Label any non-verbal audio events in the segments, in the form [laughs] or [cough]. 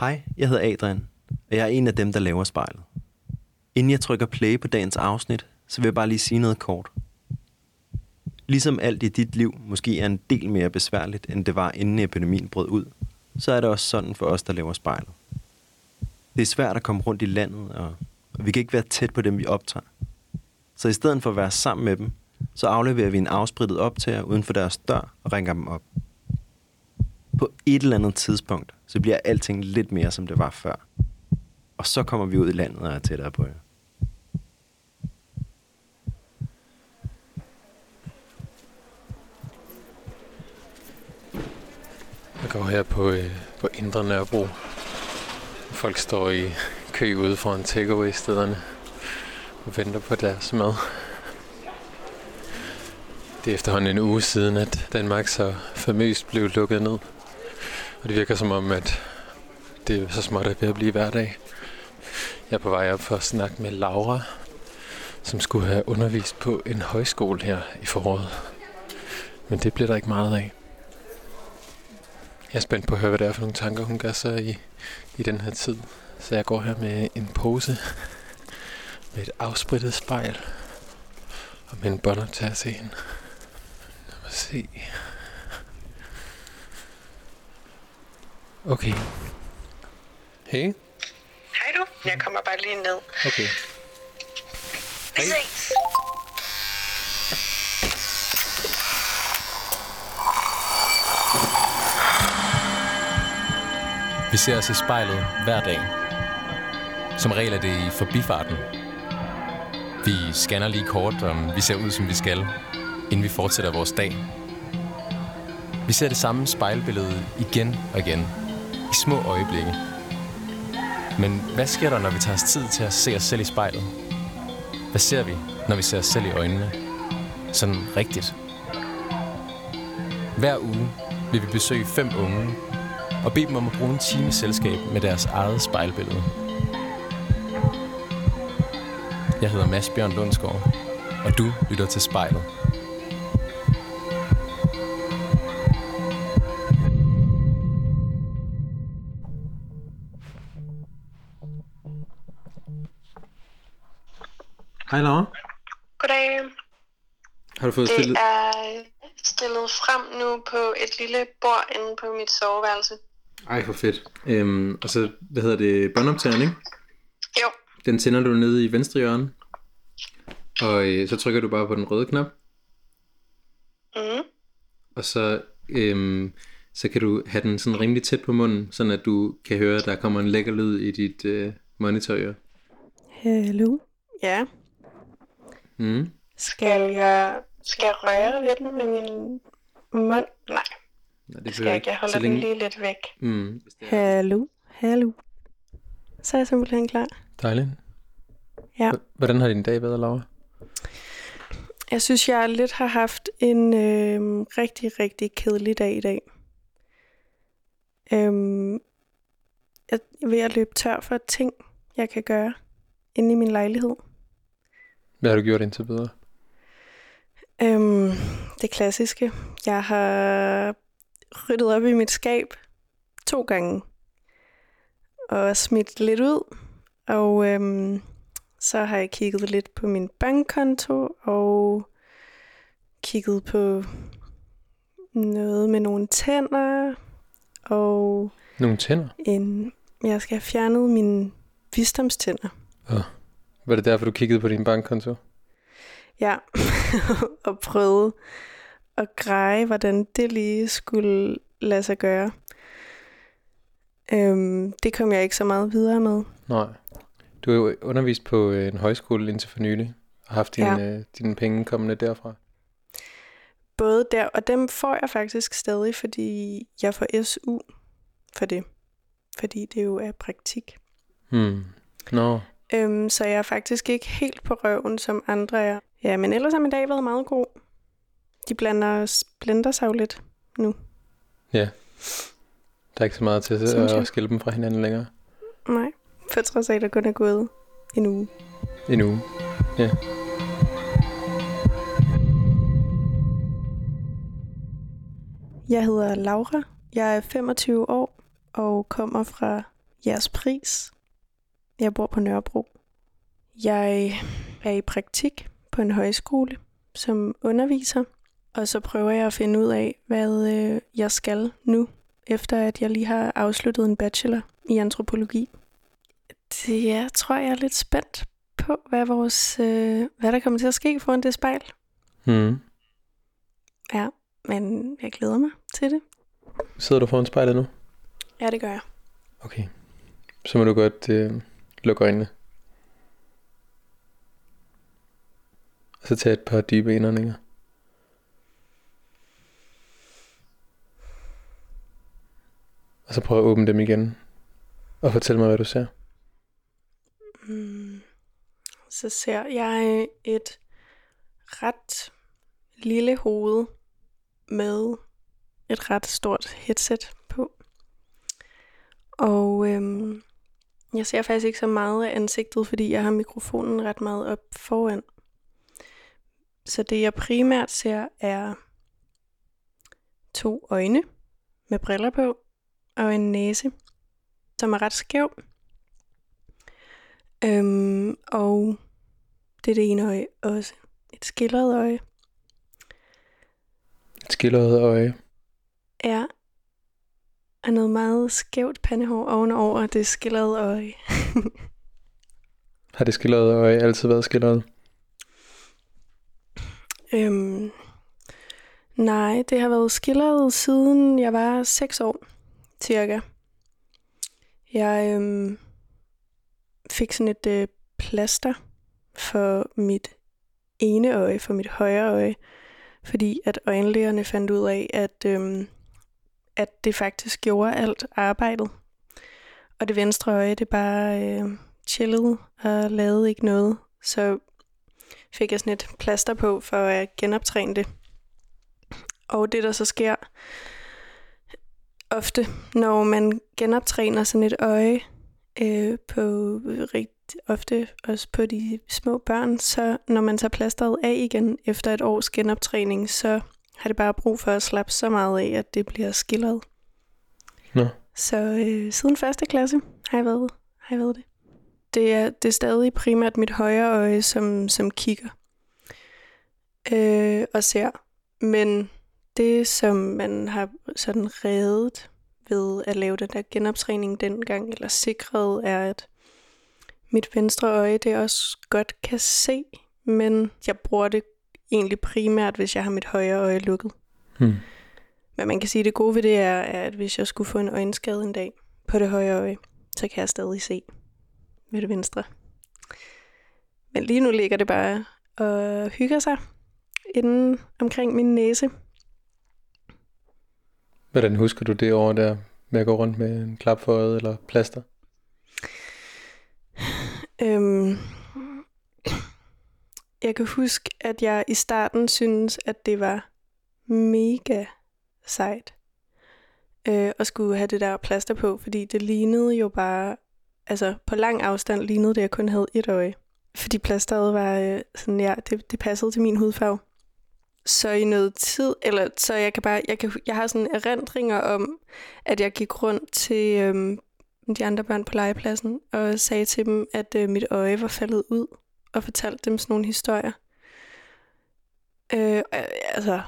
Hej, jeg hedder Adrian, og jeg er en af dem, der laver spejlet. Inden jeg trykker play på dagens afsnit, så vil jeg bare lige sige noget kort. Ligesom alt i dit liv måske er en del mere besværligt, end det var inden epidemien brød ud, så er det også sådan for os, der laver spejlet. Det er svært at komme rundt i landet, og vi kan ikke være tæt på dem, vi optager. Så i stedet for at være sammen med dem, så afleverer vi en afsprittet optager uden for deres dør og ringer dem op. På et eller andet tidspunkt, så bliver alting lidt mere, som det var før. Og så kommer vi ud i landet og er tættere på jer. Jeg går her på, øh, på Indre Nørrebro. Folk står i kø ude foran takeaway-stederne og venter på deres mad. Det er efterhånden en uge siden, at Danmark så famøst blev lukket ned. Og det virker som om, at det er så småt at ved at blive hverdag. Jeg er på vej op for at snakke med Laura, som skulle have undervist på en højskole her i foråret. Men det bliver der ikke meget af. Jeg er spændt på at høre, hvad det er for nogle tanker, hun gør sig i, i den her tid. Så jeg går her med en pose, med et afsprittet spejl, og med en båndoptager til hende. Lad mig se. Okay. Hey. Hej du, jeg kommer bare lige ned. Okay. Vi ses. Vi ser os i spejlet hver dag. Som regel er det i forbifarten. Vi scanner lige kort, om vi ser ud, som vi skal, inden vi fortsætter vores dag. Vi ser det samme spejlbillede igen og igen, små øjeblikke. Men hvad sker der, når vi tager os tid til at se os selv i spejlet? Hvad ser vi, når vi ser os selv i øjnene? Sådan rigtigt. Hver uge vil vi besøge fem unge, og bede dem om at bruge en time selskab med deres eget spejlbillede. Jeg hedder Mads Bjørn Lundsgaard, og du lytter til spejlet. Hej Laura. Goddag. Har du fået Det stillet... er stillet frem nu på et lille bord inde på mit soveværelse. Ej, for fedt. Øhm, og så, hvad hedder det, båndoptageren, ikke? Jo, Den tænder du nede i venstre hjørne. Og øh, så trykker du bare på den røde knap. mm. Og så, øhm, så kan du have den sådan rimelig tæt på munden, sådan at du kan høre, at der kommer en lækker lyd i dit øh, monitorøre. Hallo. Ja, Mm. skal jeg, skal jeg røre lidt med min mund? Nej, Nej, det det skal jeg ikke. Jeg holder den lige lidt væk. Mm, Hallo, hallo. Så er jeg simpelthen klar. dejligt. Ja. H- Hvordan har din dag været, Laura? Jeg synes, jeg lidt har haft en øh, rigtig, rigtig kedelig dag i dag. Øhm, jeg er ved at løbe tør for ting, jeg kan gøre inde i min lejlighed. Hvad har du gjort indtil videre? Øhm, det klassiske. Jeg har ryddet op i mit skab to gange. Og smidt lidt ud. Og øhm, så har jeg kigget lidt på min bankkonto og kigget på noget med nogle tænder og Nogle tænder? en jeg skal have fjernet mine visdomstænder. Var det derfor, du kiggede på din bankkonto? Ja, [laughs] og prøvede at greje, hvordan det lige skulle lade sig gøre. Øhm, det kom jeg ikke så meget videre med. Nej. Du har jo undervist på øh, en højskole indtil for nylig, og haft dine, Ja. øh, dine penge kommende derfra. Både der, og dem får jeg faktisk stadig, fordi jeg får SU for det. Fordi det jo er praktik. Hmm. Nå, Øhm, så jeg er faktisk ikke helt på røven, som andre er. Ja, men ellers har min dag været meget god. De blander, blender sig jo lidt nu. ja. Der er ikke så meget til at, at skille dem fra hinanden længere. Nej, for trods af, at der kun er gået en uge. En uge. Ja. Jeg hedder Laura. Jeg er 25 år og kommer fra jeres pris. Jeg bor på Nørrebro. Jeg er i praktik på en højskole som underviser, og så prøver jeg at finde ud af, hvad øh, jeg skal nu, efter at jeg lige har afsluttet en bachelor i antropologi. Det jeg tror jeg er lidt spændt på, hvad, vores, øh, hvad der kommer til at ske foran det spejl. Mm. Ja, men jeg glæder mig til det. Sidder du foran spejlet nu? Ja, det gør jeg. Okay. Så må du godt øh, lukke øjnene. Og så tage et par dybe indåndinger. Og så prøv at åbne dem igen. Og fortæl mig, hvad du ser. Mm. Så ser jeg et ret lille hoved med et ret stort headset på. Og øhm, jeg ser faktisk ikke så meget af ansigtet, fordi jeg har mikrofonen ret meget op foran. Så det jeg primært ser er to øjne med briller på og en næse, som er ret skæv. Øhm, og det er det ene øje også. Et skildret øje. Et skildret øje. Ja. Og noget meget skævt pandehår ovenover det skildrede øje. Har det skildrede øje altid været skildret? øhm, nej, det har været skildret siden jeg var 6 år, cirka. Jeg øhm, fik sådan et øh, plaster for mit ene øje, for mit højre øje, fordi at øjenlægerne fandt ud af, at, øhm, at det faktisk gjorde alt arbejdet. Og det venstre øje, det bare øh, chillede og lavede ikke noget. Så fik jeg sådan et plaster på for at genoptræne det. Og det, der så sker ofte, når man genoptræner sådan et øje, øh, på rigtig ofte også på de små børn, så når man tager plasteret af igen efter et års genoptræning, så har det bare brug for at slappe så meget af, at det bliver skildret. Nå. Så øh, siden første klasse har jeg været, har jeg været det. Det er, det er stadig primært mit højre øje, som, som kigger øh, og ser. Men det, som man har sådan reddet ved at lave den der genoptræning dengang, eller sikret, er, at mit venstre øje det også godt kan se, men jeg bruger det egentlig primært, hvis jeg har mit højre øje lukket. Hmm. Men man kan sige, at det gode ved det er, at hvis jeg skulle få en øjenskade en dag på det højre øje, så kan jeg stadig se med det venstre. Men lige nu ligger det bare og hygger sig inden omkring min næse. Hvordan husker du det over der med at gå rundt med en klap for øjet eller plaster? Øhm, jeg kan huske, at jeg i starten synes, at det var mega sejt øh, at skulle have det der plaster på, fordi det lignede jo bare, altså på lang afstand lignede det, at jeg kun havde et øje. Fordi plasteret var øh, sådan, ja, det, det passede til min hudfarve. Så i noget tid, eller så jeg kan bare, jeg, kan, jeg har sådan erindringer om, at jeg gik rundt til øhm, de andre børn på legepladsen, og sagde til dem, at øh, mit øje var faldet ud, og fortalte dem sådan nogle historier. Øh, altså,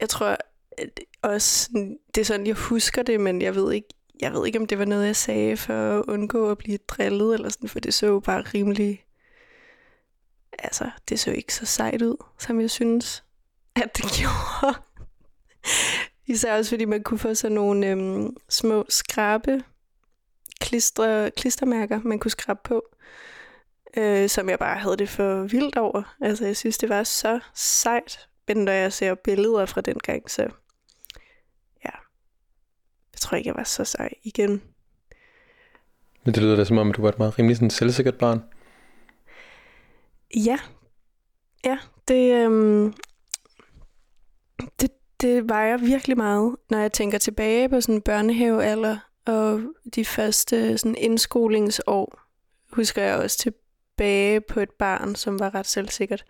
jeg tror at også, det er sådan, jeg husker det, men jeg ved ikke, jeg ved ikke, om det var noget, jeg sagde for at undgå at blive drillet, eller sådan, for det så jo bare rimelig, altså, det så ikke så sejt ud, som jeg synes, at det [laughs] gjorde. Især også, fordi man kunne få sådan nogle øhm, små skrabe klister, klistermærker, man kunne skrabe på, øh, som jeg bare havde det for vildt over. Altså, jeg synes, det var så sejt, men når jeg ser billeder fra den gang, så ja, jeg tror ikke, jeg var så sej igen. Men det lyder da som om, at du var et meget rimelig sådan selvsikkert barn. Ja, ja, det, øhm, det, det vejer virkelig meget, når jeg tænker tilbage på sådan børnehavealder og de første sådan indskolingsår. Husker jeg også tilbage på et barn, som var ret selvsikkert.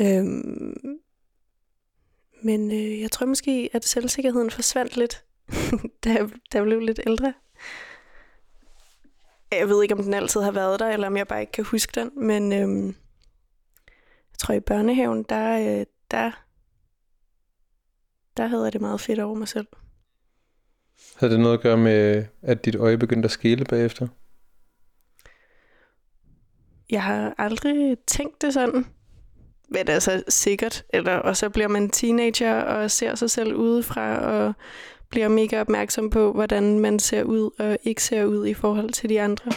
Øhm, men øh, jeg tror måske, at selvsikkerheden forsvandt lidt [laughs] da, jeg, da jeg blev lidt ældre. Jeg ved ikke, om den altid har været der, eller om jeg bare ikke kan huske den, men øhm, jeg tror i børnehaven, der, øh, der, der havde jeg det meget fedt over mig selv. Havde det noget at gøre med, at dit øje begyndte at skele bagefter? Jeg har aldrig tænkt det sådan. Men altså sikkert. Eller, og så bliver man teenager og ser sig selv udefra og bliver mega opmærksom på, hvordan man ser ud og ikke ser ud i forhold til de andre.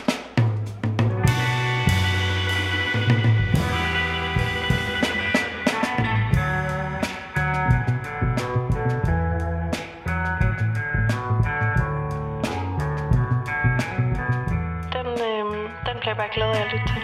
Den, øh, den bliver jeg bare glad af at lytte til.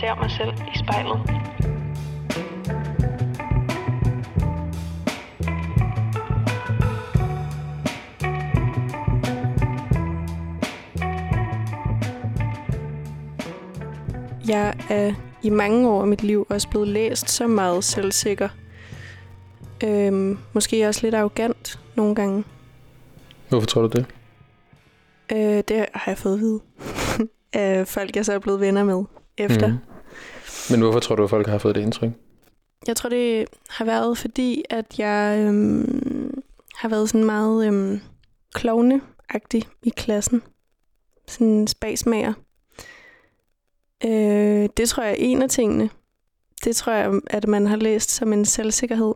Ser mig selv i spejlet. Jeg er i mange år af mit liv også blevet læst så meget selvsikker. Øhm, måske også lidt arrogant nogle gange. Hvorfor tror du det? Øh, det har jeg fået at vide [laughs] af folk, jeg så er blevet venner med efter. Mm. Men hvorfor tror du, at folk har fået det indtryk? Jeg tror, det har været fordi, at jeg øhm, har været sådan meget øhm, klovne i klassen. Sådan en spasmager. Øh, det tror jeg er en af tingene. Det tror jeg, at man har læst som en selvsikkerhed.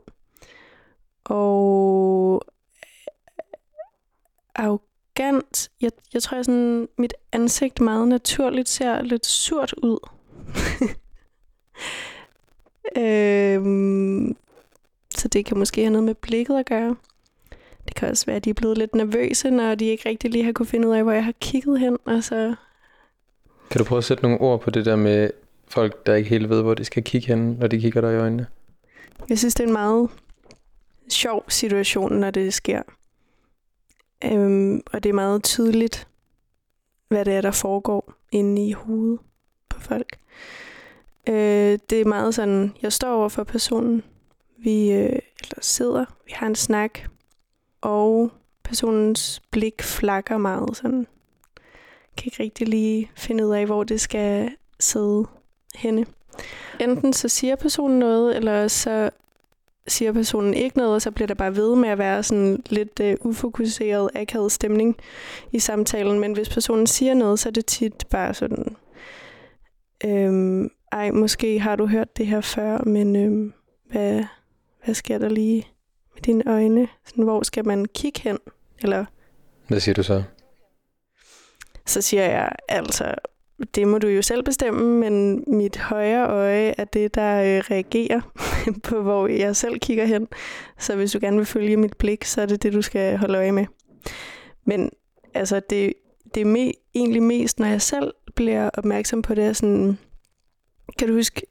Og øh, arrogant. Jeg, jeg tror, at sådan, mit ansigt meget naturligt ser lidt surt ud øhm, så det kan måske have noget med blikket at gøre. Det kan også være, at de er blevet lidt nervøse, når de ikke rigtig lige har kunne finde ud af, hvor jeg har kigget hen. Og så Kan du prøve at sætte nogle ord på det der med folk, der ikke helt ved, hvor de skal kigge hen, når de kigger dig i øjnene? Jeg synes, det er en meget sjov situation, når det sker. Øhm, og det er meget tydeligt, hvad det er, der foregår inde i hovedet på folk. Øh, det er meget sådan, jeg står over for personen, vi øh, eller sidder, vi har en snak, og personens blik flakker meget sådan. Kan ikke rigtig lige finde ud af, hvor det skal sidde henne. Enten så siger personen noget, eller så siger personen ikke noget, og så bliver der bare ved med at være sådan lidt øh, ufokuseret, akavet stemning i samtalen. Men hvis personen siger noget, så er det tit bare sådan, øhm, ej, måske har du hørt det her før, men øhm, hvad, hvad sker der lige med dine øjne? Sådan, hvor skal man kigge hen? Eller, Hvad siger du så? så siger jeg, altså, det må du jo selv bestemme, men mit højre øje er det, der øh, reagerer [laughs] på, hvor jeg selv kigger hen. Så hvis du gerne vil følge mit blik, så er det det, du skal holde øje med. Men altså, det, det er me- egentlig mest, når jeg selv bliver opmærksom på det, sådan, kan du huske,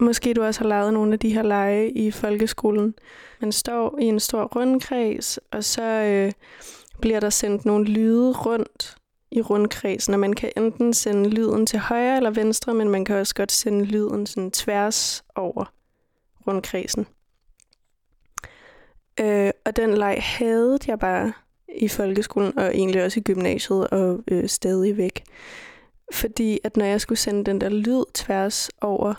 måske du også har lavet nogle af de her lege i folkeskolen. Man står i en stor rundkreds, og så øh, bliver der sendt nogle lyde rundt i rundkredsen, og man kan enten sende lyden til højre eller venstre, men man kan også godt sende lyden sådan tværs over rundkredsen. Øh, og den leg havde jeg bare i folkeskolen, og egentlig også i gymnasiet, og øh, stadigvæk. væk. Fordi at når jeg skulle sende den der lyd tværs over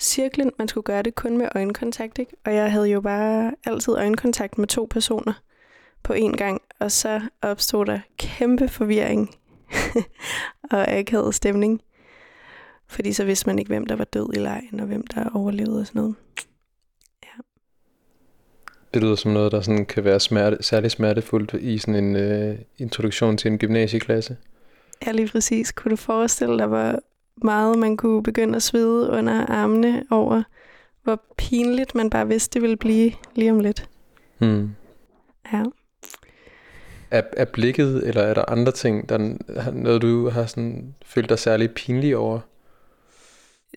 cirklen, man skulle gøre det kun med øjenkontakt, ikke? Og jeg havde jo bare altid øjenkontakt med to personer på én gang, og så opstod der kæmpe forvirring [laughs] og akavet stemning. Fordi så vidste man ikke, hvem der var død i lejen, og hvem der overlevede og sådan noget. Det lyder som noget, der sådan kan være smerte, særlig smertefuldt i sådan en øh, introduktion til en gymnasieklasse. Ja, lige præcis. Kunne du forestille dig, hvor meget man kunne begynde at svede under armene over, hvor pinligt man bare vidste, det ville blive lige om lidt. Hmm. Ja. Er, er blikket, eller er der andre ting, der er noget, du har sådan, følt dig særlig pinlig over?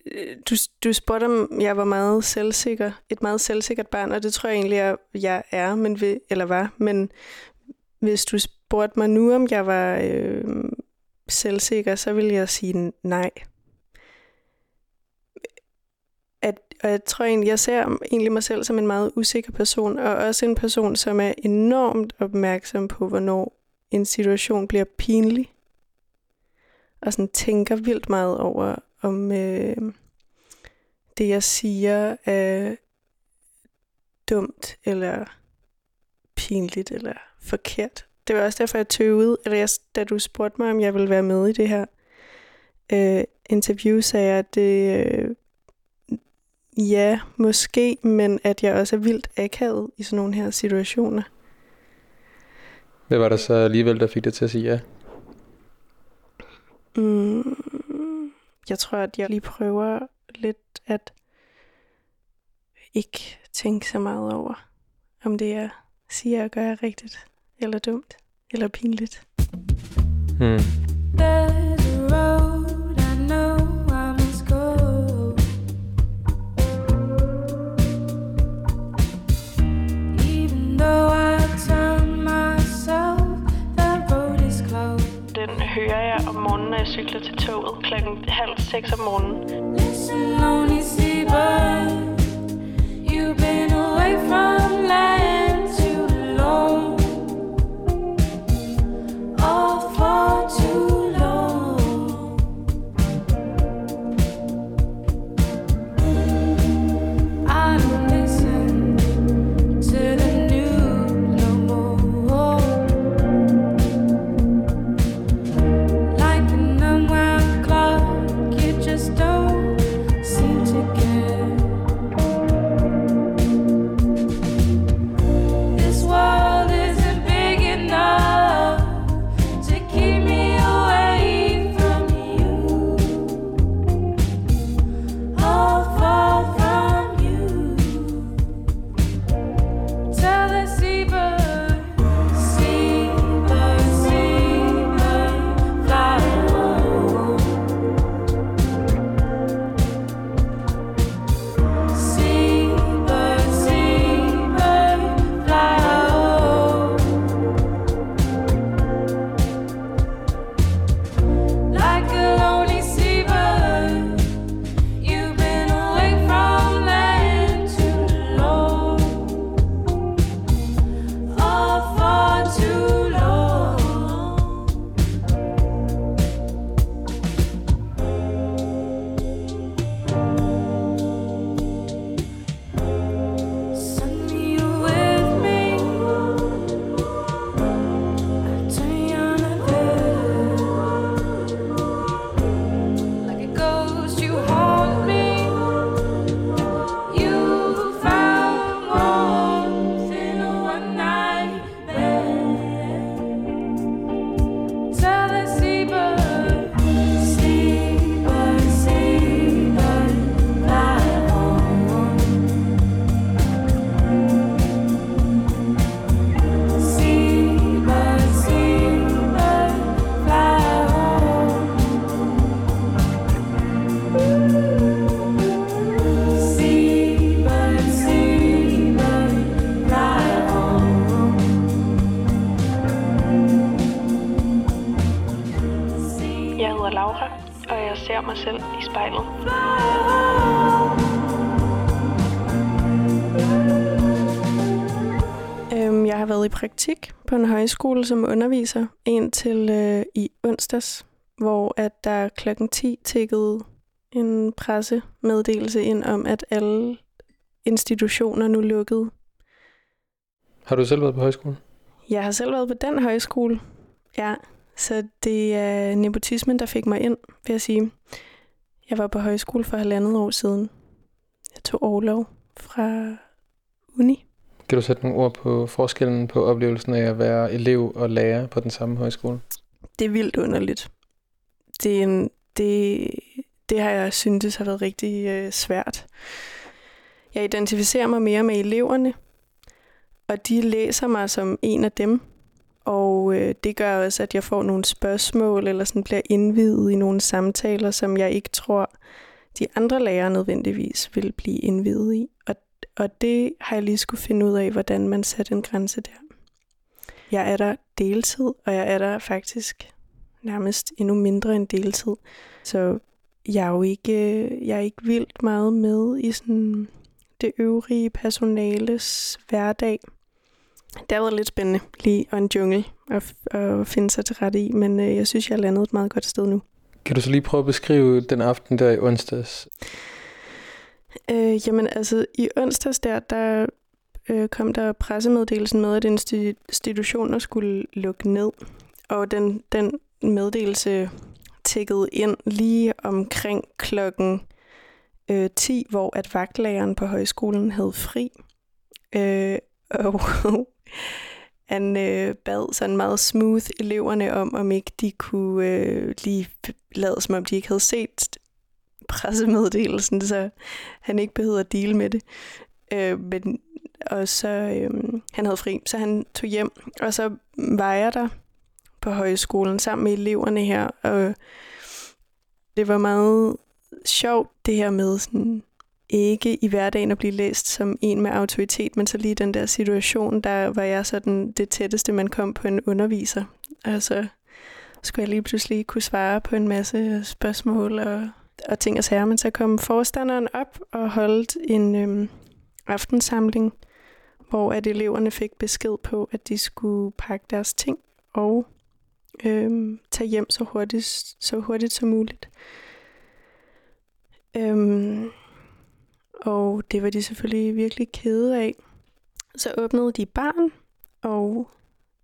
Øh, Du, du spurgte, om jeg var meget selvsikker. Et meget selvsikkert barn, og det tror jeg egentlig, jeg, jeg er, men ved, eller var. Men hvis du spurgte mig nu, om jeg var øh, selvsikker, så vil jeg sige nej. At, og jeg tror egentlig, jeg ser egentlig mig selv som en meget usikker person, og også en person, som er enormt opmærksom på, hvornår en situation bliver pinlig. Og sådan tænker vildt meget over, om øh, det, jeg siger, er dumt, eller pinligt, eller forkert. Det var også derfor, jeg tøvede, eller jeg, da du spurgte mig, om jeg ville være med i det her øh, interview, sagde jeg, at det, øh, ja, måske, men at jeg også er vildt akavet i sådan nogle her situationer. Hvad var der så alligevel, der fik dig til at sige ja? Mm, jeg tror, at jeg lige prøver lidt at ikke tænke så meget over, om det jeg siger og gør er rigtigt, eller dumt, eller pinligt. Hmm. There's a road I know I must go. Even though I tell myself that road is closed. Den hører jeg om morgenen, når jeg cykler til toget klokken halv seks om morgenen. Listen, lonely seabird, you've been away from land højskole som underviser indtil øh, i onsdags, hvor at der klokken 10 tækkede en pressemeddelelse ind om, at alle institutioner nu lukkede. Har du selv været på højskole? Jeg har selv været på den højskole, ja. Så det er nepotismen, der fik mig ind, vil jeg sige. Jeg var på højskole for halvandet år siden. Jeg tog overlov fra uni. Kan du sætte nogle ord på forskellen på oplevelsen af at være elev og lærer på den samme højskole? Det er vildt underligt. Det, er en, det, det har jeg syntes har været rigtig øh, svært. Jeg identificerer mig mere med eleverne, og de læser mig som en af dem. Og øh, det gør også, at jeg får nogle spørgsmål, eller sådan bliver indvidet i nogle samtaler, som jeg ikke tror, de andre lærere nødvendigvis vil blive indvidet i. Og, og det har jeg lige skulle finde ud af, hvordan man sætter en grænse der. Jeg er der deltid, og jeg er der faktisk nærmest endnu mindre end deltid. Så jeg er jo ikke, øh, jeg er ikke vildt meget med i sådan det øvrige personales hverdag. Det har været lidt spændende lige og en jungle at, at finde sig til rette i, men øh, jeg synes, jeg er landet et meget godt sted nu. Kan du så lige prøve at beskrive den aften der i onsdags? Øh, jamen altså, i onsdags der, der øh, kom der pressemeddelelsen med, at institutioner skulle lukke ned. Og den, den meddelelse tækkede ind lige omkring klokken øh, 10, hvor at vagtlæreren på højskolen havde fri. Øh, og [laughs] han øh, bad sådan meget smooth eleverne om, om ikke de kunne øh, lige lade som om de ikke havde set pressemeddelelsen, så han ikke behøvede at dele med det. Øh, men, og så øh, han havde fri, så han tog hjem, og så var jeg der på højskolen sammen med eleverne her, og det var meget sjovt det her med sådan ikke i hverdagen at blive læst som en med autoritet, men så lige den der situation, der var jeg sådan det tætteste, man kom på en underviser. Altså skulle jeg lige pludselig kunne svare på en masse spørgsmål og, og ting og sager, men så kom forstanderen op og holdt en øhm, aftensamling, hvor at eleverne fik besked på, at de skulle pakke deres ting og øhm, tage hjem så hurtigt, så hurtigt som muligt. Øhm, og det var de selvfølgelig virkelig kede af. Så åbnede de barn, og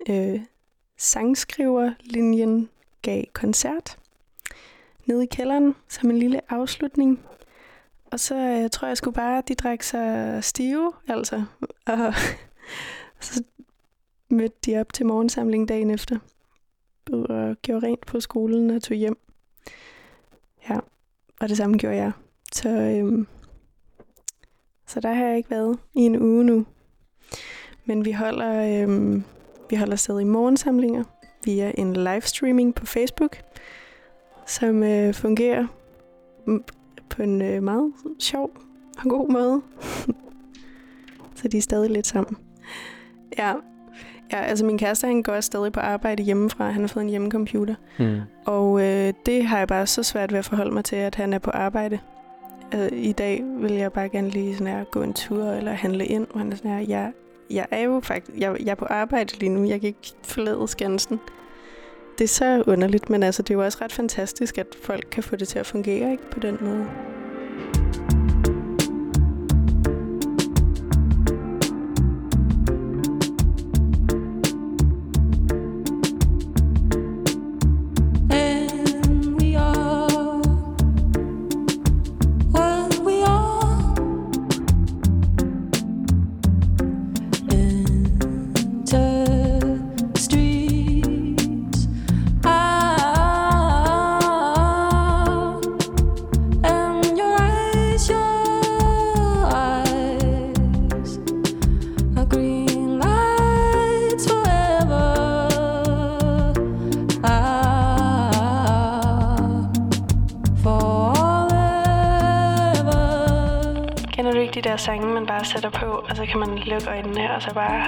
øh, sangskriverlinjen gav koncert nede i kælderen som en lille afslutning. Og så øh, tror jeg, jeg skulle bare, de drak sig stive, altså. [laughs] Og så mødte de op til morgensamling dagen efter. Og gjorde rent på skolen og tog hjem. Ja, og det samme gjorde jeg. Så, øhm, så der har jeg ikke været i en uge nu. Men vi holder, øhm, vi holder stadig morgensamlinger via en livestreaming på Facebook, som øh, fungerer på en øh, meget sjov og god måde. [laughs] så de er stadig lidt sammen. Ja, ja altså min kæreste han går stadig på arbejde hjemmefra. Han har fået en hjemmecomputer. Mm. Og øh, det har jeg bare så svært ved at forholde mig til, at han er på arbejde. Altså, I dag vil jeg bare gerne lige sådan her, gå en tur eller handle ind. Og han er sådan her, jeg, jeg er jo faktisk jeg, jeg er på arbejde lige nu. Jeg kan ikke forlade Skansen. Det er så underligt, men altså, det er jo også ret fantastisk, at folk kan få det til at fungere ikke på den måde. Sætter på, og så kan man lukke øjnene, og så bare...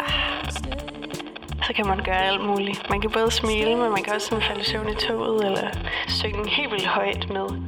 Ah, så kan man gøre alt muligt. Man kan både smile, men man kan også sådan falde i søvn i toget, eller synge helt vildt højt med.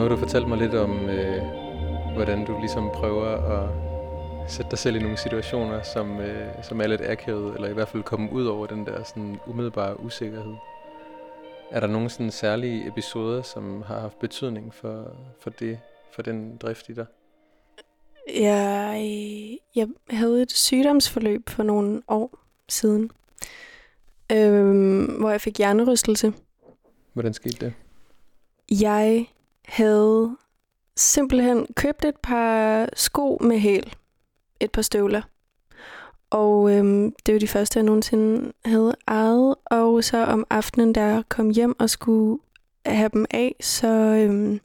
Har du fortalt mig lidt om, øh, hvordan du ligesom prøver at sætte dig selv i nogle situationer, som, øh, som er lidt akavet, eller i hvert fald komme ud over den der sådan umiddelbare usikkerhed. Er der nogle sådan særlige episoder, som har haft betydning for, for det, for den drift i dig? Jeg, jeg havde et sygdomsforløb for nogle år siden, øhm, hvor jeg fik hjernerystelse. Hvordan skete det? Jeg havde simpelthen købt et par sko med hæl. Et par støvler. Og øhm, det var de første, jeg nogensinde havde ejet. Og så om aftenen, der jeg kom hjem og skulle have dem af, så øhm,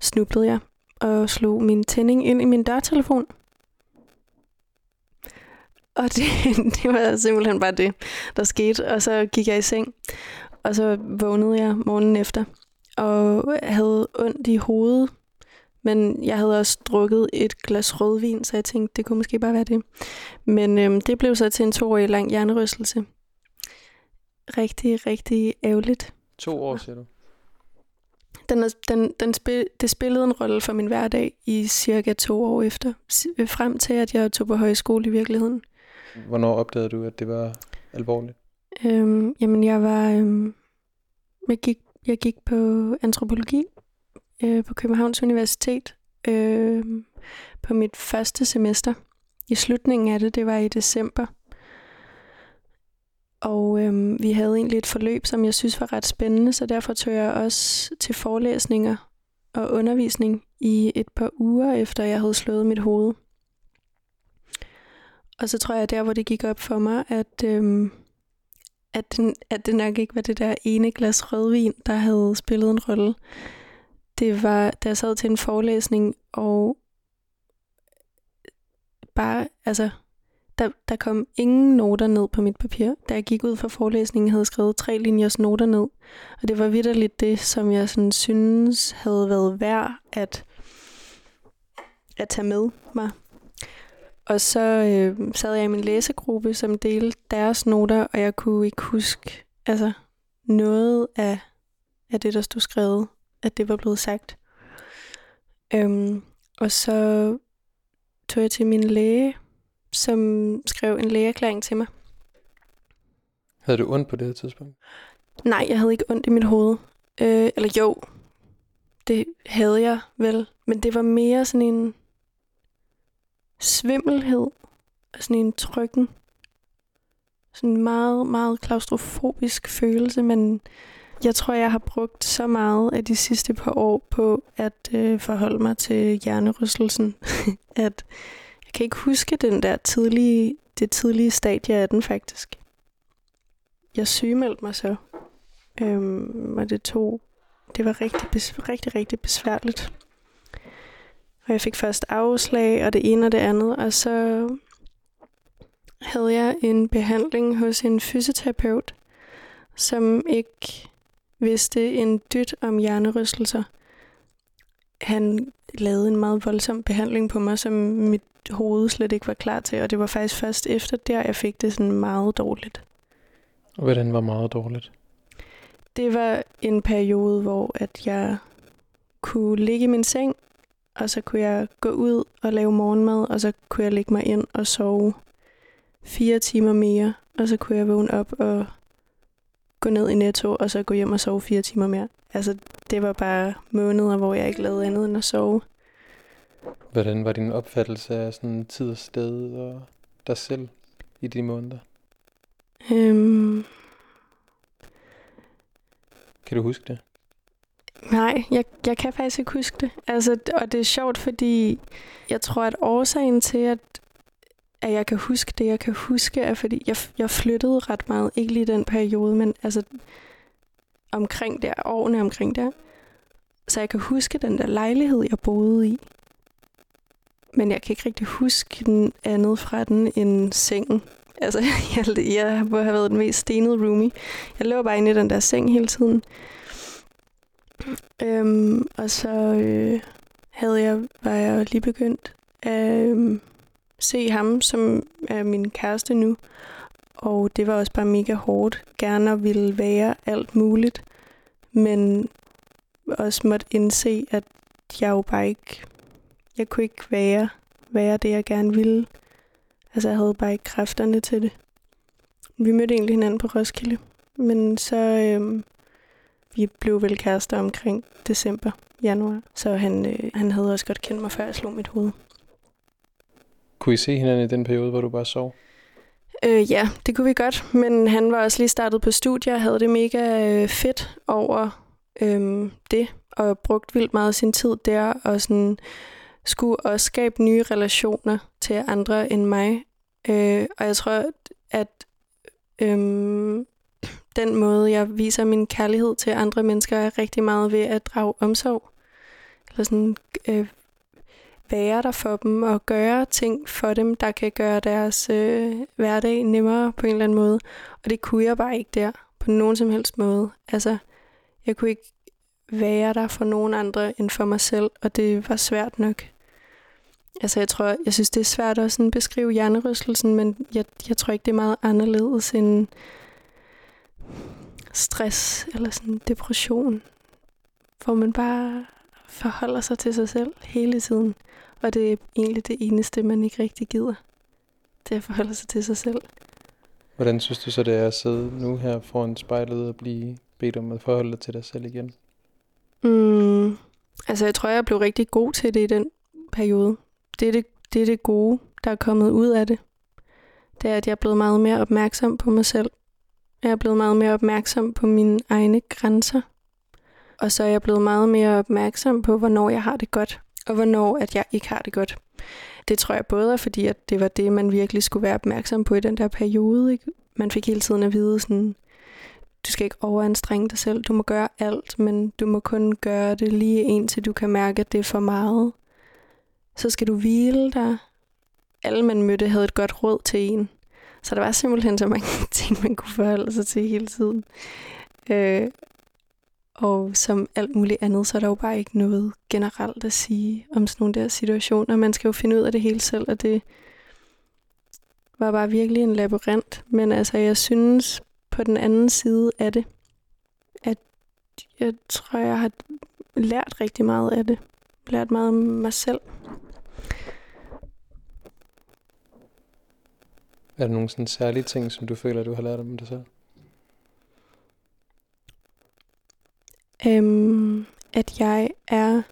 snublede jeg og slog min tænding ind i min dørtelefon. Og det, [laughs] det var simpelthen bare det, der skete. Og så gik jeg i seng, og så vågnede jeg morgenen efter og havde ondt i hovedet. Men jeg havde også drukket et glas rødvin, så jeg tænkte, det kunne måske bare være det. Men øhm, det blev så til en toårig lang hjernerystelse. Rigtig, rigtig ærgerligt. To år, siger du? Den, den, den spil, det spillede en rolle for min hverdag i cirka to år efter. S- Frem til, at jeg tog på højskole i virkeligheden. Hvornår opdagede du, at det var alvorligt? Øhm, jamen, jeg var... Øhm, jeg, gik, jeg gik på antropologi øh, på Københavns Universitet øh, på mit første semester. I slutningen af det, det var i december. Og øh, vi havde egentlig et forløb, som jeg synes var ret spændende, så derfor tog jeg også til forelæsninger og undervisning i et par uger, efter jeg havde slået mit hoved. Og så tror jeg, der hvor det gik op for mig, at, øhm, at, den, at det nok ikke var det der ene glas rødvin, der havde spillet en rolle. Det var, da jeg sad til en forelæsning, og bare, altså, der, der kom ingen noter ned på mit papir. Da jeg gik ud fra forelæsningen, havde jeg skrevet tre linjers noter ned. Og det var vidderligt det, som jeg sådan synes havde været værd at, at tage med mig. Og så øh, sad jeg i min læsegruppe, som delte deres noter, og jeg kunne ikke huske altså, noget af, af det, der stod skrevet, at det var blevet sagt. Øhm, og så tog jeg til min læge, som skrev en lægeerklæring til mig. Havde du ondt på det her tidspunkt? Nej, jeg havde ikke ondt i mit hoved. Øh, eller jo, det havde jeg vel. Men det var mere sådan en svimmelhed. Altså sådan en trykken. Sådan en meget, meget klaustrofobisk følelse. Men jeg tror, jeg har brugt så meget af de sidste par år på at øh, forholde mig til hjernerystelsen, [laughs] at jeg kan ikke huske den der tidlige, det tidlige stadie af den faktisk. Jeg sygemeldte mig så, øhm, og det tog, det var rigtig, bes, rigtig, rigtig besværligt. Og jeg fik først afslag, og det ene og det andet, og så havde jeg en behandling hos en fysioterapeut, som ikke vidste en dyt om hjernerystelser. Han lavede en meget voldsom behandling på mig, som mit hoved slet ikke var klar til, og det var faktisk først efter der, jeg fik det sådan meget dårligt. Og hvordan var meget dårligt? Det var en periode, hvor at jeg kunne ligge i min seng, og så kunne jeg gå ud og lave morgenmad, og så kunne jeg lægge mig ind og sove fire timer mere, og så kunne jeg vågne op og gå ned i Netto, og så gå hjem og sove fire timer mere. Altså, det var bare måneder, hvor jeg ikke lavede andet end at sove. Hvordan var din opfattelse af sådan tid og sted og dig selv i de måneder? Øhm, Kan du huske det? Nej, jeg, jeg kan faktisk ikke huske det. Altså, og det er sjovt, fordi jeg tror, at årsagen til, at, at jeg kan huske det, jeg kan huske, er fordi, jeg, jeg flyttede ret meget. Ikke lige den periode, men altså omkring der, årene omkring der. Så jeg kan huske den der lejlighed, jeg boede i. Men jeg kan ikke rigtig huske den andet fra den end sengen. Altså, [laughs] jeg, jeg må have været den mest stenede roomie. Jeg lå bare inde i den der seng hele tiden. Øhm, og så øh, havde jeg, var jeg lige begyndt at øh, se ham, som er min kæreste nu. Og det var også bare mega hårdt. Gerne ville være alt muligt. Men også måtte indse, at jeg jo bare ikke... Jeg kunne ikke være, være det, jeg gerne ville. Altså, jeg havde bare ikke kræfterne til det. Vi mødte egentlig hinanden på Roskilde. Men så... Øh, vi blev vel kærester omkring december, januar. Så han, øh, han havde også godt kendt mig, før jeg slog mit hoved. Kunne I se hinanden i den periode, hvor du bare sov? Øh, ja, det kunne vi godt, men han var også lige startet på studier og havde det mega øh, fedt over øh, det, og brugt vildt meget af sin tid der, og sådan skulle også skabe nye relationer til andre end mig. Øh, og jeg tror, at øh, den måde, jeg viser min kærlighed til andre mennesker, er rigtig meget ved at drage omsorg. Eller sådan øh, være der for dem og gøre ting for dem, der kan gøre deres øh, hverdag nemmere på en eller anden måde. Og det kunne jeg bare ikke der på nogen som helst måde. Altså, jeg kunne ikke være der for nogen andre end for mig selv, og det var svært nok. Altså, jeg tror, jeg synes, det er svært at sådan beskrive hjernerystelsen, men jeg, jeg tror ikke, det er meget anderledes end stress eller sådan depression, hvor man bare forholder sig til sig selv hele tiden. Og det er egentlig det eneste, man ikke rigtig gider. Det er at forholde sig til sig selv. Hvordan synes du så, det er at sidde nu her foran spejlet og blive bedt om at forholde dig til dig selv igen? Mm, altså, jeg tror, jeg blev rigtig god til det i den periode. Det er det, det er det gode, der er kommet ud af det. Det er, at jeg er blevet meget mere opmærksom på mig selv. Jeg er blevet meget mere opmærksom på mine egne grænser. Og så er jeg blevet meget mere opmærksom på, hvornår jeg har det godt, og hvornår at jeg ikke har det godt. Det tror jeg både er, fordi at det var det, man virkelig skulle være opmærksom på i den der periode. Ikke? Man fik hele tiden at vide sådan, du skal ikke overanstrenge dig selv. Du må gøre alt, men du må kun gøre det lige indtil du kan mærke, at det er for meget. Så skal du hvile dig. Alle man mødte havde et godt råd til en. Så der var simpelthen så mange [laughs] ting, man kunne forholde sig til hele tiden. Øh, og som alt muligt andet, så er der jo bare ikke noget generelt at sige om sådan nogle der situationer. Man skal jo finde ud af det hele selv, og det var bare virkelig en labyrint. Men altså, jeg synes på den anden side af det, at jeg tror, jeg har lært rigtig meget af det. Lært meget om mig selv. Er der nogle sådan særlige ting, som du føler, du har lært om dig selv? Øhm, at jeg er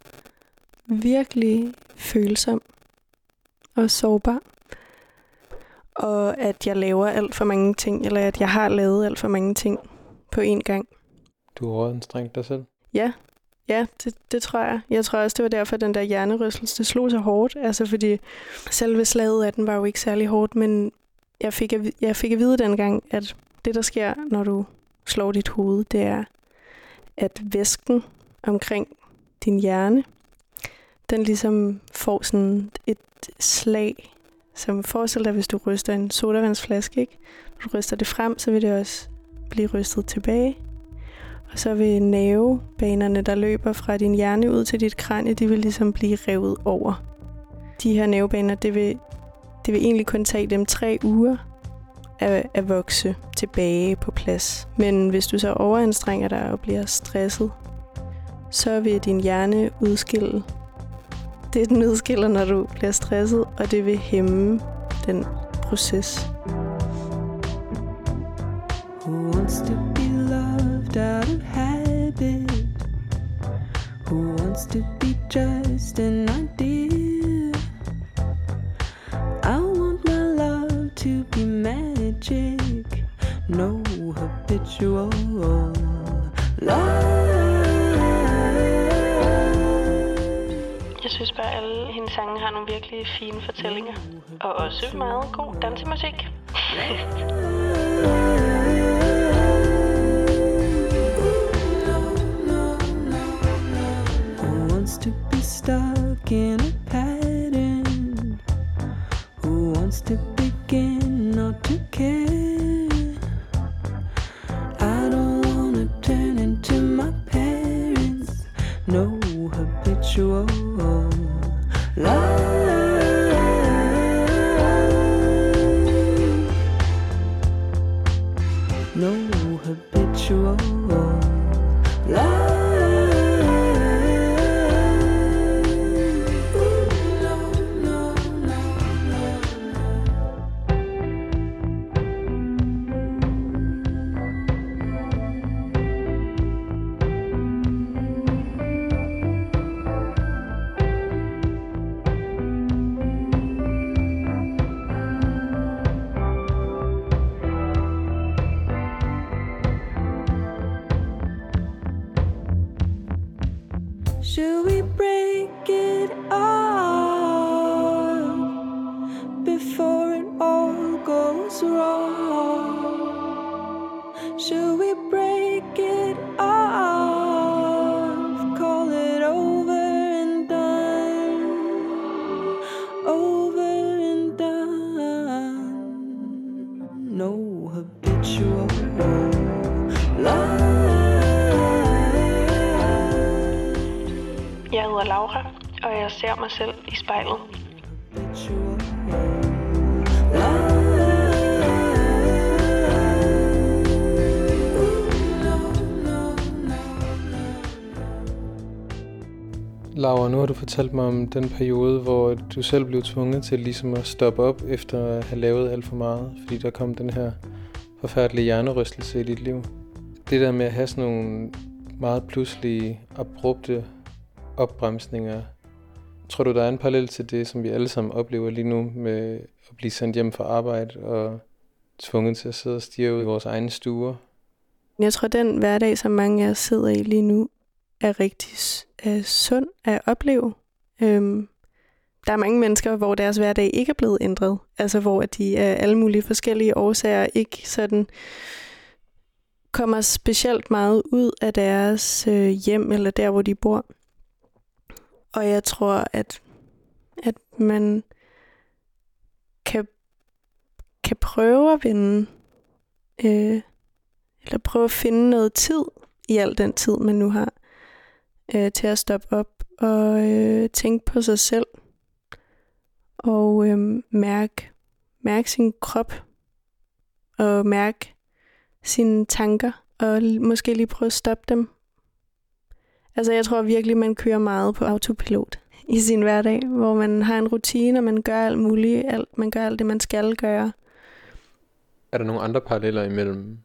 virkelig følsom og sårbar. Og at jeg laver alt for mange ting, eller at jeg har lavet alt for mange ting på én gang. Du har anstrengt dig selv? Ja, ja det, det tror jeg. Jeg tror også, det var derfor, at den der hjernerystelse slog så hårdt. Altså fordi selve slaget af den var jo ikke særlig hårdt, men, jeg fik, at, jeg fik at vide dengang, at det, der sker, når du slår dit hoved, det er, at væsken omkring din hjerne, den ligesom får sådan et slag, som forestil dig, hvis du ryster en sodavandsflaske, ikke? Når du ryster det frem, så vil det også blive rystet tilbage. Og så vil nervebanerne, der løber fra din hjerne ud til dit kranie, de vil ligesom blive revet over. De her nervebaner, det vil, det vil egentlig kun tage dem tre uger at, at vokse tilbage på plads. Men hvis du så overanstrenger dig og bliver stresset, så vil din hjerne udskille det, den udskiller, når du bliver stresset, og det vil hæmme den proces. Who wants to be loved out of habit? Who wants to be just an idea? Habitual love. Jeg synes bare, at alle hendes sange har nogle virkelig fine fortællinger. Og også meget god dansemusik. Wants to be stuck in jeg ser mig selv i spejlet. Laura, nu har du fortalt mig om den periode, hvor du selv blev tvunget til ligesom at stoppe op efter at have lavet alt for meget, fordi der kom den her forfærdelige hjernerystelse i dit liv. Det der med at have sådan nogle meget pludselige, abrupte opbremsninger, tror du, der er en parallel til det, som vi alle sammen oplever lige nu med at blive sendt hjem fra arbejde og tvunget til at sidde og stige ud i vores egne stuer? Jeg tror, den hverdag, som mange af os sidder i lige nu, er rigtig er sund at opleve. Øhm, der er mange mennesker, hvor deres hverdag ikke er blevet ændret. Altså hvor at de af alle mulige forskellige årsager ikke sådan kommer specielt meget ud af deres øh, hjem eller der, hvor de bor. Og jeg tror, at, at man kan, kan prøve at vinde øh, eller prøve at finde noget tid i al den tid, man nu har, øh, til at stoppe op og øh, tænke på sig selv. Og øh, mærke, mærke sin krop. Og mærke sine tanker. Og måske lige prøve at stoppe dem. Altså jeg tror virkelig, man kører meget på autopilot i sin hverdag, hvor man har en rutine, og man gør alt muligt. Alt, man gør alt det, man skal gøre. Er der nogle andre paralleller imellem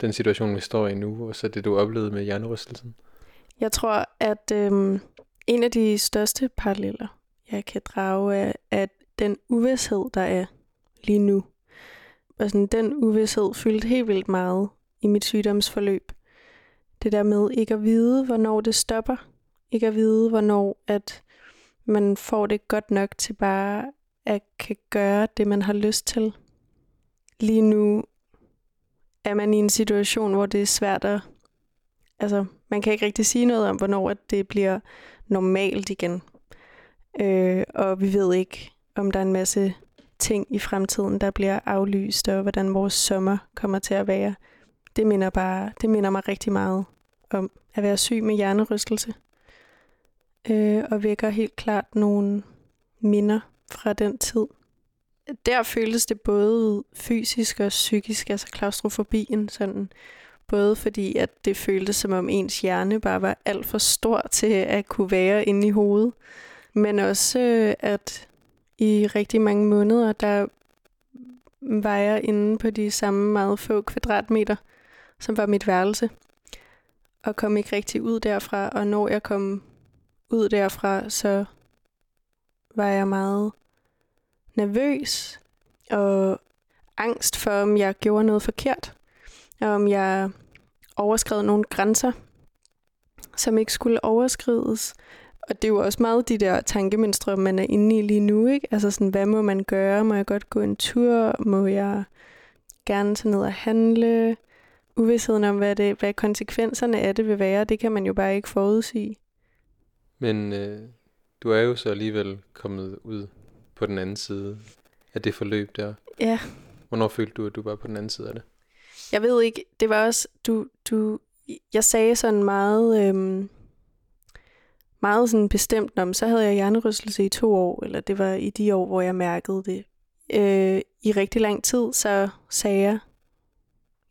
den situation, vi står i nu, og så det, du oplevede med hjernerystelsen? Jeg tror, at øhm, en af de største paralleller, jeg kan drage, er, at den uvidshed, der er lige nu. Og sådan, den uvidshed fyldte helt vildt meget i mit sygdomsforløb. Det der med ikke at vide, hvornår det stopper. Ikke at vide, hvornår at man får det godt nok til bare at kan gøre det, man har lyst til. Lige nu er man i en situation, hvor det er svært at... Altså, man kan ikke rigtig sige noget om, hvornår at det bliver normalt igen. Øh, og vi ved ikke, om der er en masse ting i fremtiden, der bliver aflyst, og hvordan vores sommer kommer til at være. Det minder, bare, det minder mig rigtig meget om at være syg med hjernerystelse. Øh, og vækker helt klart nogle minder fra den tid. Der føltes det både fysisk og psykisk, altså klaustrofobien, sådan både fordi, at det føltes som om ens hjerne bare var alt for stor til at kunne være inde i hovedet, men også øh, at i rigtig mange måneder, der var jeg inde på de samme meget få kvadratmeter, som var mit værelse, og kom ikke rigtig ud derfra, og når jeg kom ud derfra, så var jeg meget nervøs og angst for, om jeg gjorde noget forkert, og om jeg overskred nogle grænser, som ikke skulle overskrides. Og det er jo også meget de der tankemønstre, man er inde i lige nu, ikke? Altså sådan, hvad må man gøre? Må jeg godt gå en tur? Må jeg gerne tage ned og handle? Uvidsheden om, hvad, det, hvad konsekvenserne af det vil være, det kan man jo bare ikke forudsige. Men øh, du er jo så alligevel kommet ud på den anden side af det forløb der. Ja, Hvornår følte du, at du var på den anden side af det? Jeg ved ikke, det var også, du, du, jeg sagde sådan meget, øhm, meget sådan bestemt, om så havde jeg hjernerystelse i to år, eller det var i de år, hvor jeg mærkede det. Øh, I rigtig lang tid, så sagde jeg,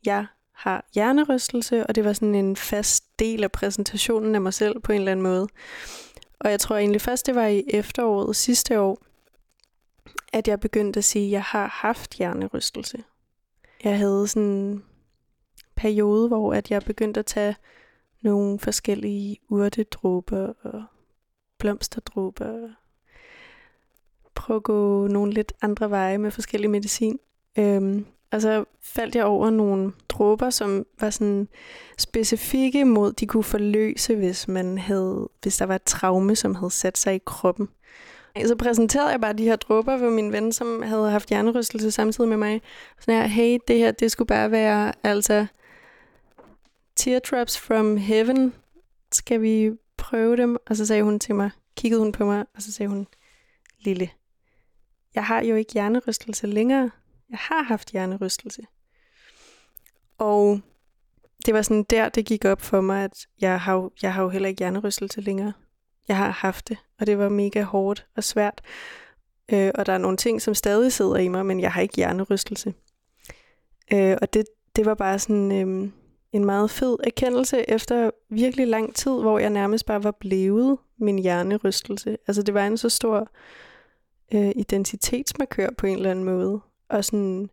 jeg har hjernerystelse, og det var sådan en fast del af præsentationen af mig selv på en eller anden måde. Og jeg tror egentlig først, det var i efteråret sidste år, at jeg begyndte at sige, at jeg har haft hjernerystelse. Jeg havde sådan en periode, hvor at jeg begyndte at tage nogle forskellige urtedråber og blomsterdråber. og Prøve at gå nogle lidt andre veje med forskellig medicin. Øhm, og så faldt jeg over nogle dråber, som var sådan specifikke mod, de kunne forløse, hvis man havde, hvis der var et traume, som havde sat sig i kroppen. Så præsenterede jeg bare de her dråber for min ven, som havde haft hjernerystelse samtidig med mig. Sådan her, hey, det her, det skulle bare være, altså, teardrops from heaven. Skal vi prøve dem? Og så sagde hun til mig, kiggede hun på mig, og så sagde hun, Lille, jeg har jo ikke hjernerystelse længere. Jeg har haft hjernerystelse. Og det var sådan der, det gik op for mig, at jeg har, jo, jeg har jo heller ikke hjernerystelse længere. Jeg har haft det, og det var mega hårdt og svært. Øh, og der er nogle ting, som stadig sidder i mig, men jeg har ikke hjernerystelse. Øh, og det, det var bare sådan øh, en meget fed erkendelse efter virkelig lang tid, hvor jeg nærmest bare var blevet min hjernerystelse. Altså det var en så stor øh, identitetsmarkør på en eller anden måde. Og sådan,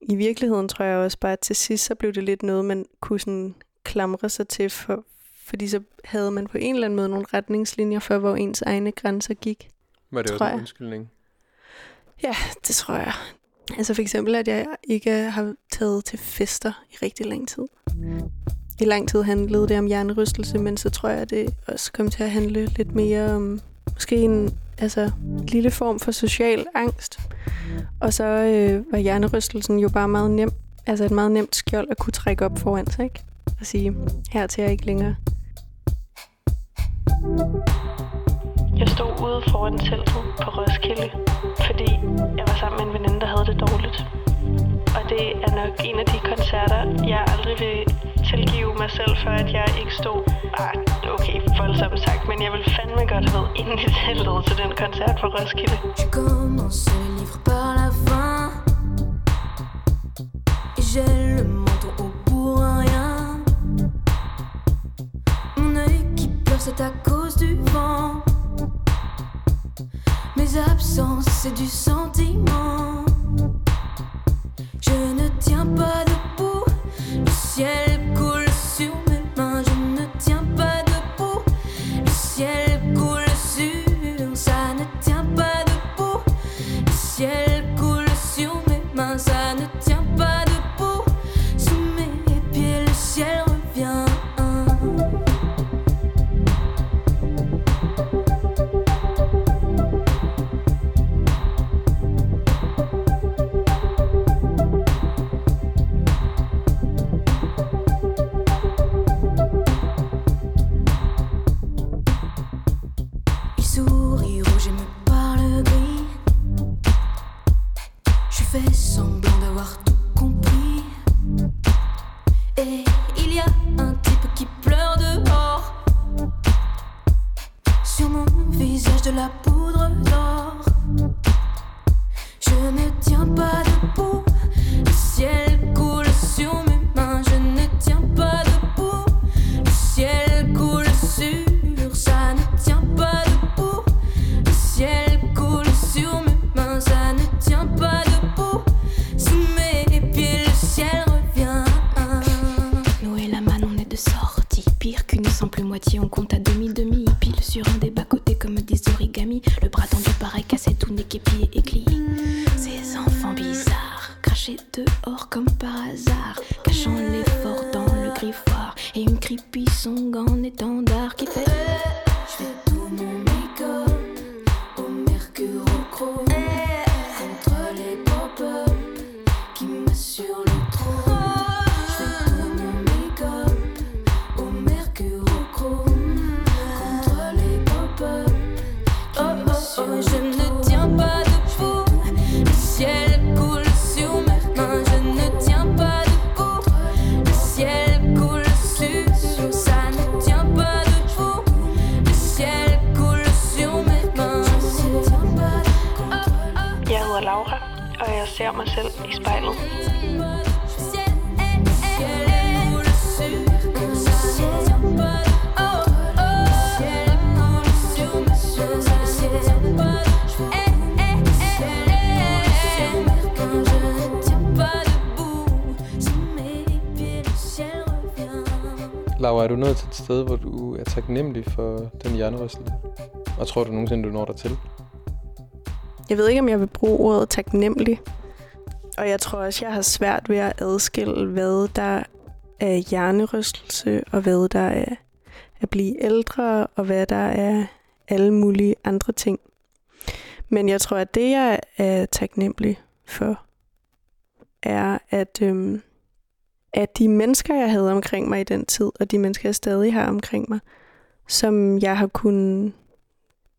i virkeligheden tror jeg også bare, at til sidst så blev det lidt noget, man kunne sådan klamre sig til, for, fordi så havde man på en eller anden måde nogle retningslinjer for, hvor ens egne grænser gik. Var det også en undskyldning? Ja, det tror jeg. Altså for eksempel, at jeg ikke har taget til fester i rigtig lang tid. I lang tid handlede det om hjernerystelse, men så tror jeg, at det også kom til at handle lidt mere om måske en altså, lille form for social angst. Og så øh, var hjernerystelsen jo bare meget nem, altså et meget nemt skjold at kunne trække op foran sig, ikke? Og sige, her til jeg ikke længere. Jeg stod ude foran teltet på Roskilde, fordi jeg var sammen med en veninde, der havde det dårligt. Og det er nok en af de koncerter, jeg aldrig mig selv for, at jeg ikke. Ah, men jeg vil fandme godt til den par la fin. J'ai c'est à cause du vent. Mes absences, c'est du sentiment. tiens pas. amor. Ser mig selv i spejlet. Laura, er du nået til et sted, hvor du er taknemmelig for den hjernerystelse? Og tror du nogensinde, du når der til? Jeg ved ikke, om jeg vil bruge ordet taknemmelig. Og jeg tror også, jeg har svært ved at adskille, hvad der er hjernerystelse, og hvad der er at blive ældre, og hvad der er alle mulige andre ting. Men jeg tror, at det, jeg er taknemmelig for, er, at, øhm, at de mennesker, jeg havde omkring mig i den tid, og de mennesker, jeg stadig har omkring mig, som jeg har kunnet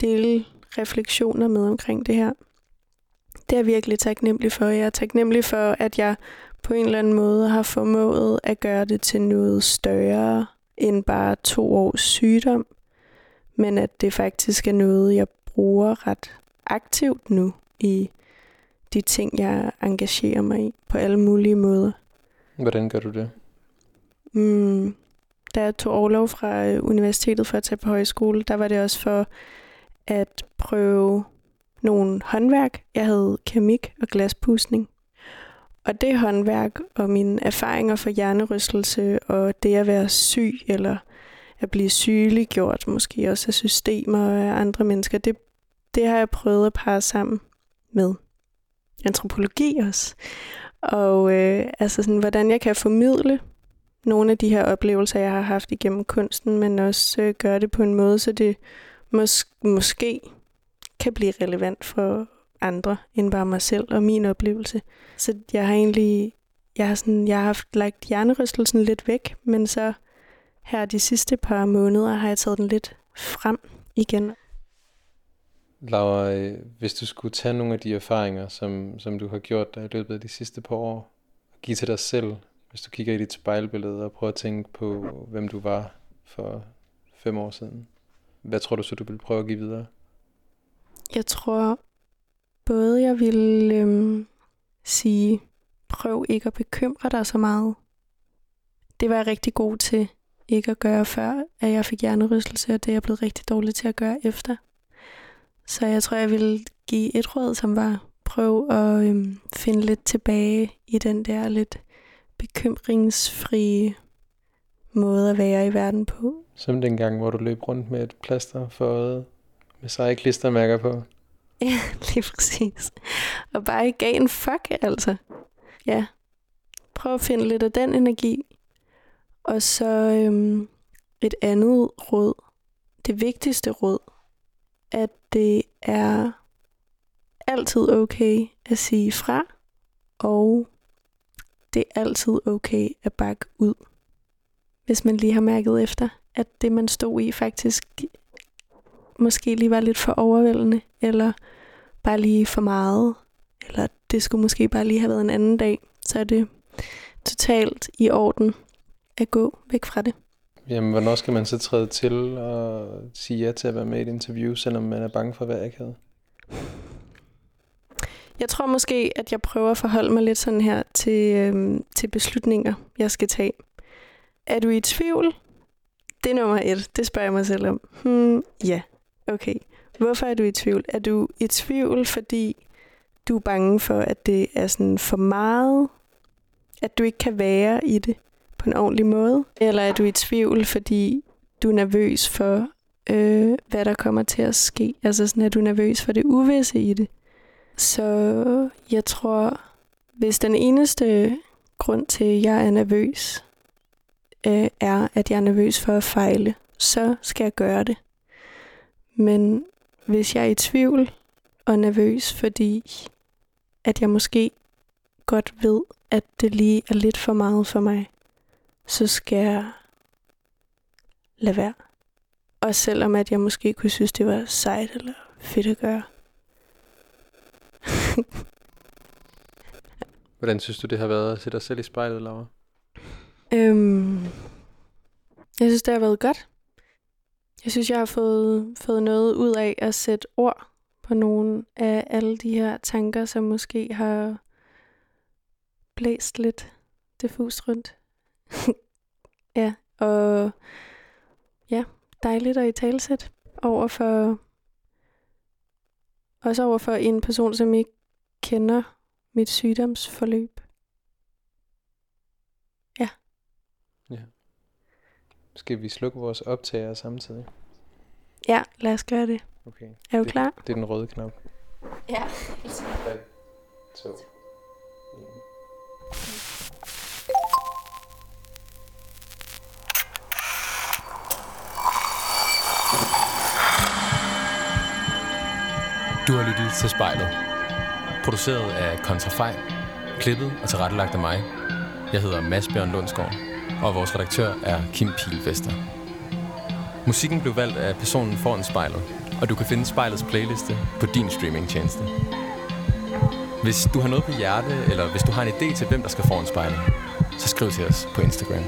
dele refleksioner med omkring det her. Det er jeg virkelig taknemmelig for. Jeg er taknemmelig for, at jeg på en eller anden måde har formået at gøre det til noget større end bare to års sygdom, men at det faktisk er noget, jeg bruger ret aktivt nu i de ting, jeg engagerer mig i på alle mulige måder. Hvordan gør du det? Mm, da jeg tog overlov fra øh, universitetet for at tage på højskole, der var det også for at prøve nogle håndværk. Jeg havde keramik og glaspusning. Og det håndværk og mine erfaringer for hjernerystelse og det at være syg eller at blive sygeliggjort, måske også af systemer og af andre mennesker, det, det har jeg prøvet at parre sammen med antropologi også. Og øh, altså sådan, hvordan jeg kan formidle nogle af de her oplevelser, jeg har haft igennem kunsten, men også øh, gøre det på en måde, så det mås- måske kan blive relevant for andre end bare mig selv og min oplevelse. Så jeg har egentlig jeg har, sådan, jeg har haft lagt hjernerystelsen lidt væk, men så her de sidste par måneder har jeg taget den lidt frem igen. Laura, hvis du skulle tage nogle af de erfaringer, som, som du har gjort dig i løbet af de sidste par år, og give til dig selv, hvis du kigger i dit spejlbillede og prøver at tænke på, hvem du var for fem år siden, hvad tror du så, du vil prøve at give videre? Jeg tror både, jeg vil øhm, sige, prøv ikke at bekymre dig så meget. Det var jeg rigtig god til ikke at gøre før, at jeg fik hjernerystelse, og det er jeg blevet rigtig dårlig til at gøre efter. Så jeg tror, jeg vil give et råd, som var, prøv at øhm, finde lidt tilbage i den der lidt bekymringsfrie måde at være i verden på. Som den gang, hvor du løb rundt med et plaster for øjet med seje klistermærker på. [laughs] Ja, lige præcis. Og bare ikke gav en fuck, altså. Ja. Prøv at finde lidt af den energi. Og så øhm, et andet råd. Det vigtigste råd. At det er altid okay at sige fra. Og det er altid okay at bakke ud. Hvis man lige har mærket efter, at det man stod i faktisk måske lige var lidt for overvældende, eller bare lige for meget, eller det skulle måske bare lige have været en anden dag, så er det totalt i orden at gå væk fra det. Jamen, hvornår skal man så træde til og sige ja til at være med i et interview, selvom man er bange for at være akavet? Jeg tror måske, at jeg prøver at forholde mig lidt sådan her til, øhm, til beslutninger, jeg skal tage. Er du i tvivl? Det er nummer et. Det spørger jeg mig selv om. Hmm, ja, okay. Hvorfor er du i tvivl? Er du i tvivl, fordi du er bange for, at det er sådan for meget? At du ikke kan være i det på en ordentlig måde? Eller er du i tvivl, fordi du er nervøs for, øh, hvad der kommer til at ske? Altså sådan, er du nervøs for det uvisse i det? Så jeg tror, hvis den eneste grund til, at jeg er nervøs, øh, er, at jeg er nervøs for at fejle, så skal jeg gøre det. Men hvis jeg er i tvivl og nervøs, fordi at jeg måske godt ved, at det lige er lidt for meget for mig, så skal jeg lade være. Og selvom at jeg måske kunne synes, det var sejt eller fedt at gøre. [laughs] Hvordan synes du, det har været at se dig selv i spejlet, Laura? Øhm, jeg synes, det har været godt. Jeg synes, jeg har fået, fået noget ud af at sætte ord på nogle af alle de her tanker, som måske har blæst lidt diffust rundt. [laughs] ja, og ja, dejligt at i talsæt over for også over for en person, som ikke kender mit sygdomsforløb. Skal vi slukke vores optager samtidig? Ja, lad os gøre det. Okay. Er du det, klar? Det er den røde knap. Ja. 2. Du har lyttet til Spejlet. Produceret af Kontrafej, klippet og tilrettelagt af mig. Jeg hedder Mads Bjørn Lundsgaard, og vores redaktør er Kim Pilvester. Musikken blev valgt af personen foran spejlet, og du kan finde spejlets playliste på din streamingtjeneste. Hvis du har noget på hjerte, eller hvis du har en idé til, hvem der skal foran spejlet, så skriv til os på Instagram.